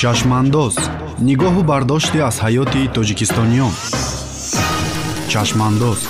чашмандоз нигоҳу бардоште аз ҳаёти тоҷикистониён чашмандоз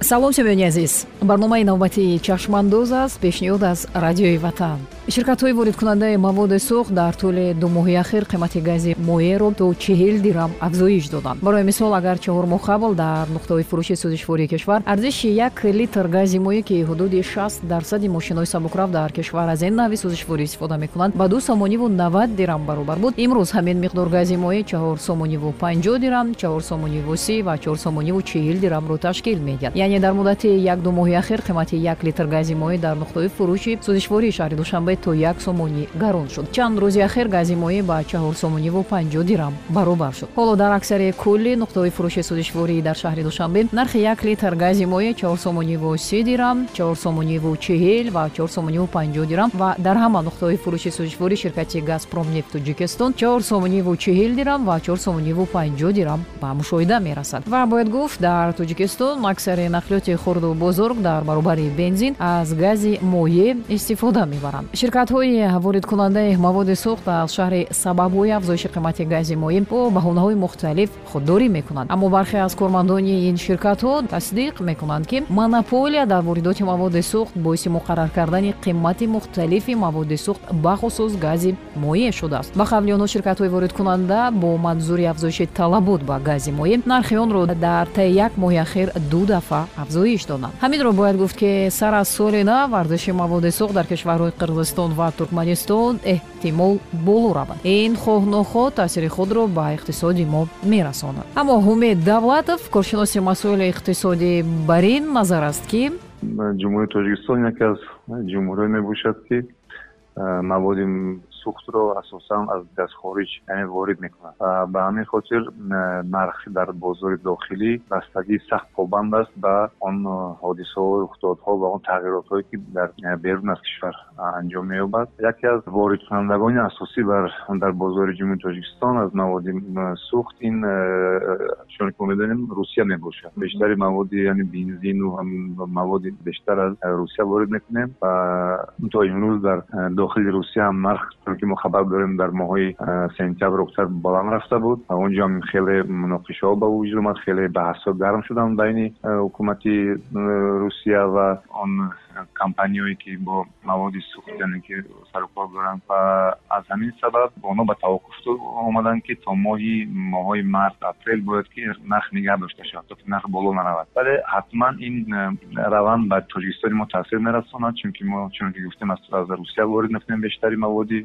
салом шумёни азиз. Барномаи навбатии чашмандоз аст пешниҳод аз радиои ватан. Ширкатҳои воридкунандаи маводи сӯхт дар тӯли ду моҳи ахир қимати гази моеъро то чҳил дирам афзоиш доданд. Барои мисол агар чаҳор моҳ қабл дар нуқтаҳои фурӯши сӯзишвории кишвар арзиши як литр гази моеъ ки ҳудуди 6 дарсади мошинои сабукрав дар кишвар аз ин навъи сӯзишворӣ истифода мекунанд ба ду сомониву навад дирам баробар буд. Имрӯз ҳамин миқдор гази моеъ чаҳор сомониву панҷоҳ дирам чаҳор сомониву си ва чаҳор сомониву чҳил дирамро ташкил медиҳад яъне дар муддати як ду моҳи ахир қимати як литр гази моеъ дар нуқтаҳои фурӯши сӯзишвории шаҳри душанбе то як сомонӣ гарон шуд. Чанд рӯзи ахир гази моеъ ба чаҳор сомониву панҷоҳ дирам баробар шуд. Ҳоло дар аксари кулли нуқтаҳои фурӯши сӯзишворӣ дар шаҳри душанбе нархи як литр гази моеъ чаҳор сомониву си дирам чаҳор сомониву чҳил ва чаҳор сомониву панҷоҳ дирам ва дар ҳама нуқтаҳои фурӯши сӯзишворӣ ширкати газпром нефт тоҷикистон чаҳор сомониву чҳил дирам ва чаҳор сомониву панҷоҳ дирам ба мушоҳида мерасад. Ва бояд гуфт дар тоҷикистон аксари нақлиёти хурду бузург дар баробари бензин аз гази моеъ истифода мебаранд. Ширкатҳои воридкунандаи маводи сӯхт аз шаҳри сабабҳои афзоиши қимати гази моеъ бо баҳонаҳои мухталиф худдорӣ мекунанд. Аммо бархе аз кормандони ин ширкатҳо тасдиқ мекунанд ки монополия дар воридоти маводи сӯхт боиси муқаррар кардани қимати мухталифи маводи сӯхт бахусус гази моеъ шудааст. Ба қавли онҳо ширкатҳои воридкунанда бо манзури афзоиши талабот ба гази моеъ нархи онро дар таи як моҳи ахир ду дафъа афзоиш доданд ҳаминро бояд гуфт ки сар аз соли нав арзиши маводи сӯхт дар кишварҳои қирғизистон ва туркманистон эҳтимол боло равад. Ин хоҳ нохоҳ таъсири худро ба иқтисоди мо мерасонад. Аммо ҳумед давлатов коршиноси масоили иқтисодӣ бар ин назар аст ки ҷумҳурии тоҷикистон яке аз ҷумҳурие мебошад ки маводи сӯхтро асосан аз газхориҷ яъне ворид мекунад. Ба ҳамин хотир нархи дар бозори дохилӣ бастагӣ сахт побанд аст ба он ҳодисаҳо рухдодҳо ва он тағйиротҳое ки дар берун аз кишвар анҷом меёбад. Яке аз воридкунандагони асосӣ дар бозори ҷумҳури тоҷикистон аз маводи сӯхт ин чуноне ки мо медонем русия мебошад. Бештари маводи яъне бензину маводи бештар аз русия ворид мекунем ва то имрӯз дар дохили русия ҳам нарх ки мо хабар дорем дар моҳҳои сентябр октябр баланд рафта буд. Ва он ҷо хеле муноқишаҳо ба вуҷуд омад хеле баҳсҳо гарм шуданд байни ҳукумати русия ва он компаниҳое ки бо маводи сӯхт яъне ки сарукор доранд. Ва аз ҳамин сабаб онҳо ба таваққуф омаданд ки то моҳи моҳҳои март апрел бояд ки нарх нигаҳ дошта шавад то ки нарх боло наравад. Вале ҳатман ин раванд ба тоҷикистони мо таъсир мерасонад чунки мо чуно ки гуфтем аз русия ворид мекунем бештари маводи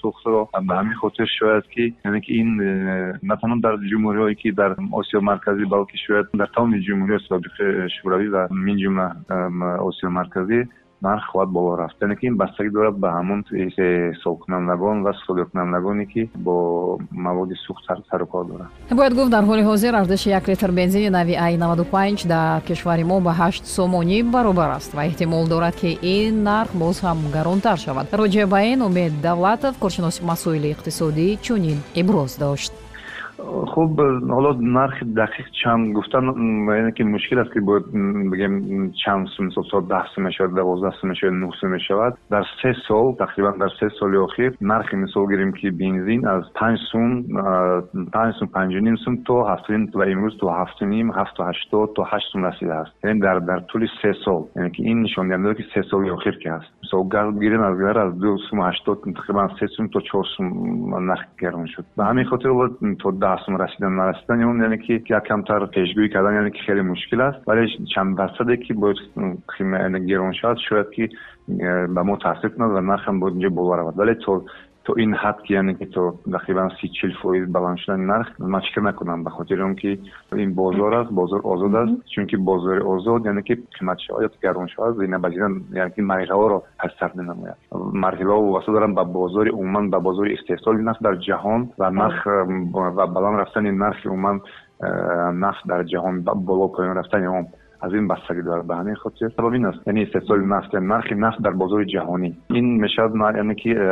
сӯхтро ба ҳамин хотир шояд ки яъне ки ин на танҳо дар ҷумҳуриҳое ки дар осиё марказӣ балки шояд дар тамоми ҷумҳуриҳои собиқи шӯравӣ ва мин ҷумла осиё марказӣ нарх хоҳад боло рафт. Яъне ки ин бастагӣ дорад ба ҳамон ҳисобкунандагон ва содиркунандагоне ки бо маводи сӯхт сару кор доранд бояд гуфт дар ҳоли ҳозир арзиши як литр бензини нави ай 95 дар кишвари мо ба ҳашт сомонӣ баробар аст ва эҳтимол дорад ки ин нарх боз ҳам гаронтар шавад. Роҷеъ ба ин умед давлатов коршиноси масоили иқтисодӣ чунин иброз дошт хуб ҳоло нархи дақиқ чанд гуфтан яъне ки мушкил аст ки бояд бигем чанд сум мисол то даҳ сум мешавад дувоздаҳ сум мешавад нӯҳ сум мешавад. Дар се сол тақрибан дар се соли охир нархи мисол гирем ки бензин аз панҷ сум панҷ сум панҷу ним сум то ҳафтуним ва имрӯз то ҳафту ним ҳафту ҳаштод то ҳашт сум расидааст яъне дар дар тӯли се сол яъне ки ин нишондиҳанда ки се соли охир ки аст мисол газ гирем аз гар аз ду сум ҳаштод тақрибан се сум то чор сум нархи гарон шуд. Ба ҳамин хотир то даҳсум расидан нарасидан он яъне ки як камтар пешгӯӣ кардан яъне ки хеле мушкил аст вале чанд дарсаде ки бояд герон шавад шояд ки э, ба мо таъсир кунад ва нархам бояд инҷо боло равад вале то то ин ҳад ки яъне ки то тақрибан си чил фоиз баланд шудани нарх ман фикр накунам. Ба хотири он ки ин бозор аст бозор озод аст чунки бозори озод яъне ки қимат шавад ё гарон шавад зинабазидан яъне ки марҳилаҳоро ҳасар менамояд. Марҳилаҳо вобаста доранд ба бозори умуман ба бозори истеҳсоли нафт дар ҷаҳон ва нарх ва баланд рафтани нархи умуман э, нафт дар ҷаҳон боло поён рафтани он аз ин бастагӣ дорад ба ҳамин хотир. Сабаб ин аст яъне истеҳсоли нафт нархи нафт дар бозори ҷаҳонӣ. Ин мешавад яъне ки э,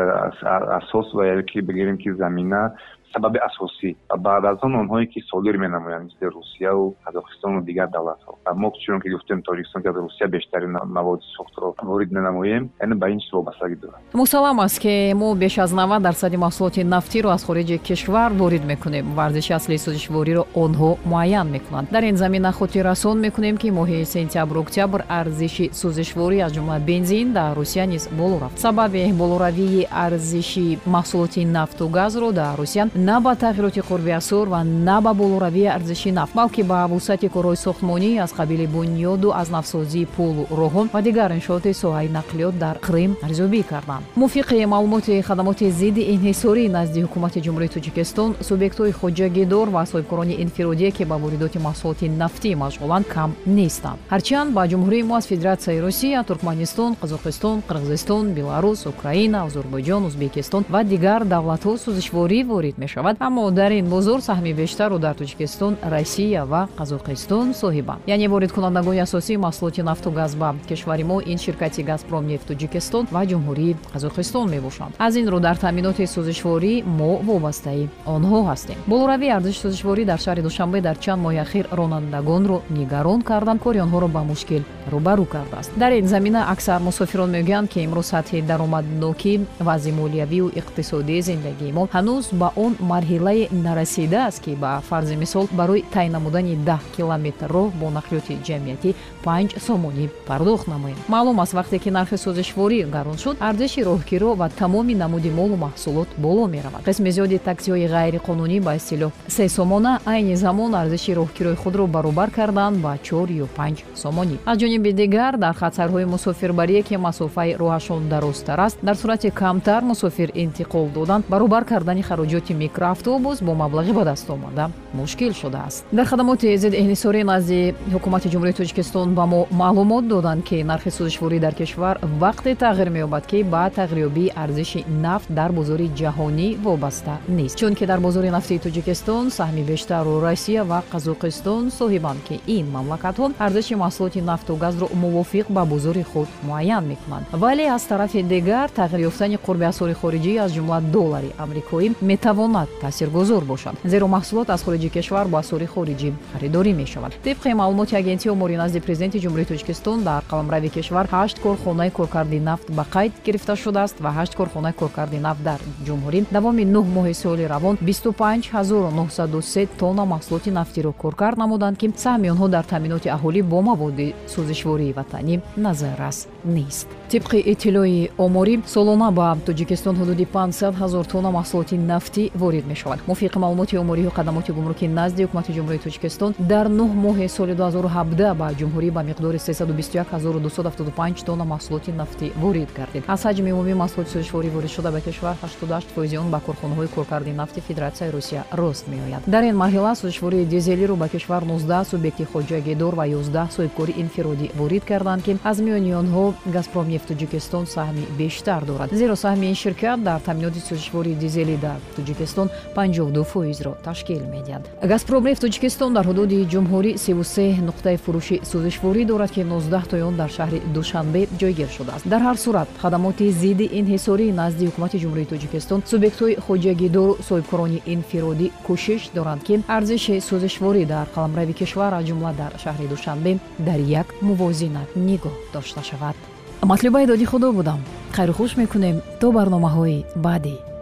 асос ва яке бигирем ки замина сабаби асосӣ. Ва баъд аз он онҳое ки содир менамоянд мисли русияу қазоқистону дигар давлатҳо. Мо чунон ки гуфтем тоҷикистон ки аз русия бештарин маводи сӯхтро ворид менамоем яъне ба ин чиз вобастагӣ дорад мусаллам аст ки мо беш аз навад дарсади маҳсулоти нафтиро аз хориҷи кишвар ворид мекунем. Варзиши аслии сӯзишвориро онҳо муайян мекунанд. Дар ин замина хотиррасон мекунем ки моҳи сентябру октябр арзиши сӯзишворӣ аз ҷумла бензин дар русия низ боло рафт. Сабаби болоравии арзиши маҳсулоти нафту газро дар русия на ба тағйироти қурби асур ва на ба болоравии арзиши нафт балки ба вусати корҳои сохтмонӣ аз қабили бунёду аз нафсозии пулу роҳон ва дигар иншооти соҳаи нақлиёт дар қрим арзёбӣ карданд. Мувофиқи маълумоти хадамоти зидди инҳисорӣ назди ҳукумати ҷумҳурии тоҷикистон субъектҳои хоҷагидор ва соҳибкорони инфиродие ки ба воридоти маҳсулоти нафтӣ машғуланд кам нестанд. Ҳарчанд ба ҷумҳурии мо аз федератсияи русия туркманистон қазоқистон қирғизистон беларус украина озарбойҷон узбекистон ва дигар давлатҳо сӯзишворӣ ворид мешавад аммо дар ин бозор саҳми бештарро дар тоҷикистон россия ва қазоқистон соҳибанд. Яъне воридкунандагони асосии маҳсулоти нафту газ ба кишвари мо ин ширкати газпромнефт тоҷикистон ва ҷумҳурии қазоқистон мебошанд. Аз ин рӯ дар таъминоти сӯзишворӣ мо вобастаи онҳо ҳастем. Болоравии арзиши сӯзишворӣ дар шаҳри душанбе дар чанд моҳи ахир ронандагонро нигарон кардан кори онҳоро ба мушкил рӯбарӯ кардааст. Дар ин замина аксар мусофирон мегӯянд ки имрӯз сатҳи даромаднокӣ вазъи молиявию иқтисодии зиндагии мо ҳанӯз ба он марҳилае нарасидааст ки ба фарзи мисол барои тайин намудани даҳ километр роҳ бо нақлиёти ҷамъиятӣ панҷ сомонӣ пардохт намоем. Маълум аст вақте ки нархи сӯзишворӣ гарон шуд арзиши роҳгиро ва тамоми намуди молу маҳсулот боло меравад. қисми зиёди таксиҳои ғайриқонунӣ ба истилоҳ сесомона айни замон арзиши роҳгирои худро баробар карданд ба чор ё панҷ сомонӣ. Аз ҷониби дигар дар хатсайрҳои мусофирбарие ки масофаи роҳашон дарозтар аст дар сурати камтар мусофир интиқол додан баробар кардани хароҷоти микроавтобус бо маблағи ба даст омада мушкил шудааст. Дар хадамоти зиддиҳнисорӣ назди ҳукумати ҷумҳурии тоҷикистон ба мо маълумот доданд ки нархи сӯзишворӣ дар кишвар вақте тағйир меёбад ки ба тағйирёбии арзиши нафт дар бозори ҷаҳонӣ вобаста нест. Чунки дар бозори нафтии тоҷикистон саҳми бештару россия ва қазоқистон соҳибанд ки ин мамлакатҳо арзиши маҳсулоти нафту газро мувофиқ ба бозори худ муайян мекунанд. Вале аз тарафи дигар тағйир ёфтани қурби асъори хориҷӣ аз ҷумла доллари амрикоӣ метавонад таъсиргузор бошад. Зеро маҳсулот аз хориҷи кишвар бо асъори хориҷӣ харидорӣ мешавад. Тибқи маълумоти агентии омури назди президенти ҷумҳурии тоҷикистон дар қаламрави кишвар ҳашт корхонаи коркарди нафт ба қайд гирифта шудааст ва ҳашт корхонаи коркарди нафт дар ҷумҳурӣ давоми нӯҳ моҳи соли равон бисту панҷ ҳазору нуҳсаду се тонна маҳсулоти нафтиро коркар намуданд ки саҳми онҳо дар таъминоти аҳолӣ бо маводи сӯзишвории ватанӣ назаррас нест. Тибқи иттилои оморӣ солона ба тоҷикистон ҳудуди 500 ҳазор тонна маҳсулоти нафтӣ ворид мешавад. Мувофиқи маълумоти оморию қадамоти гумрукӣ назди ҳукумати ҷумҳурии тоҷикистон дар нӯҳ моҳи соли 2017 ба ҷумҳурӣ ба миқдори 321275 тонна маҳсулоти нафтӣ ворид гардид. Аз ҳаҷми умумии маҳсулоти сӯзишворӣ воридшуда ба кишвар 88 фоизи он ба корхонаҳои коркарди нафти федератсияи русия рост меояд. Дар ин марҳила сӯзишвории дизелиро ба кишвар 19 субъекти хоҷагидор ва 11 соҳибкори инфиродӣ ворид карданд ки аз миёни онҳо газпромнефт тоҷикистон саҳми бештар дорад. Зеро саҳми ин ширкат дар таъминоти сӯзишвории дизелӣ дар тоҷикистон 52 фоизро ташкил медиҳад. Газпромнефт тоҷикистон дар ҳудуди ҷумҳурӣ 33 нуқтаи фурӯши сӯзишворӣ дорад ки 19 тои он дар шаҳри душанбе ҷойгир шудааст. Дар ҳар сурат хадамоти зидди инҳисорӣ назди ҳукумати ҷумҳурии тоҷикистон субъектҳои хоҷагидору соҳибкорони инфиродӣ кӯшиш доранд ки арзиши сӯзишворӣ дар қаламрави кишвар аз ҷумла дар шаҳри душанбе дар як мувозинат нигоҳ дошта шавад. Матлуба эдоди худо будам. Хайру хуш мекунем. То барномаҳои баъдӣ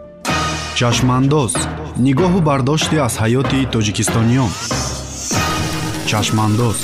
чашмандоз нигоҳу бардоште аз ҳаёти тоҷикистониён чашмандоз